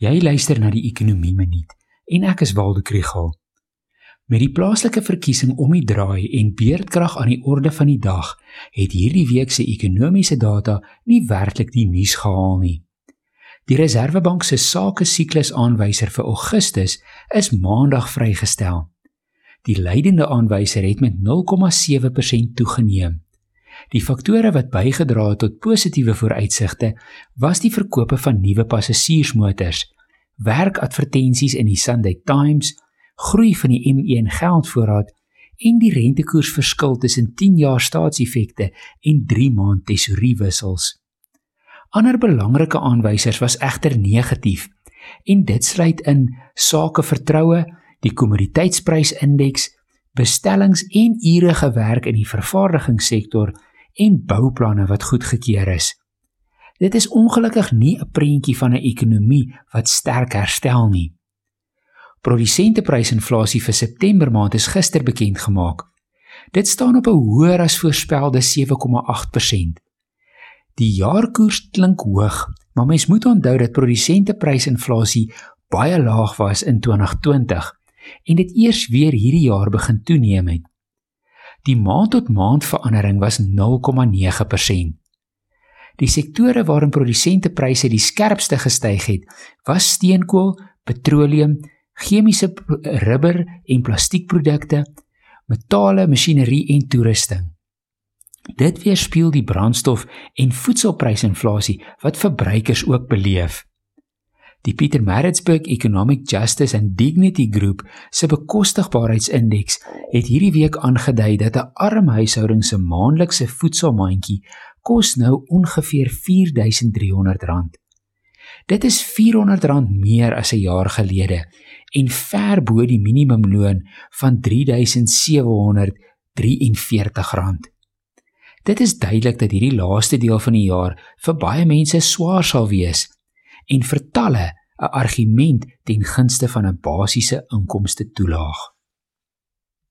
Jy luister na die Ekonomie Minuut en ek is Waldo Krugel. Met die plaaslike verkiesing om die draai en beerdkrag aan die orde van die dag, het hierdie week se ekonomiese data nie werklik die nuus gehaal nie. Die Reserwebank se sake siklus aanwyser vir Augustus is maandag vrygestel. Die leidende aanwyser het met 0,7% toegeneem. Die faktore wat bygedra het tot positiewe vooruitsigte was die verkope van nuwe passasiersmotors, werkadvertensies in die Sunday Times, groei van die M1 geldvoorraad en die rentekoersverskil tussen 10 jaar staatseffekte en 3 maand tesoriewissels. Ander belangrike aanwysers was egter negatief en dit sluit in sake vertroue, die kommoditeitsprysindeks, bestellings en ure gewerk in die vervaardigingssektor en bouplanne wat goedgekeur is. Dit is ongelukkig nie 'n prentjie van 'n ekonomie wat sterk herstel nie. Produsenteprysinflasie vir September maand is gister bekend gemaak. Dit staan op 'n hoër as voorspelde 7,8%. Die jaarkoers klink hoog, maar mens moet onthou dat produsenteprysinflasie baie laag was in 2020 en dit eers weer hierdie jaar begin toeneem het. Die maand tot maand verandering was 0,9%. Die sektore waarin produsentepryse die skerpste gestyg het, was steenkool, petroleum, chemiese rubber en plastiekprodukte, metale, masjinerie en toerusting. Dit weerspieël die brandstof en voedselprysinflasie wat verbruikers ook beleef. Die Pietermaritzburg Economic Justice and Dignity Group se bekostigbaarheidsindeks het hierdie week aangedui dat 'n arm huishouding se maandelikse voedselmandjie kos nou ongeveer R4300. Dit is R400 meer as 'n jaar gelede en ver bo die minimumloon van R3743. Dit is duidelik dat hierdie laaste deel van die jaar vir baie mense swaar sal wees en vir talle 'n argument ten gunste van 'n basiese inkomste toelaag.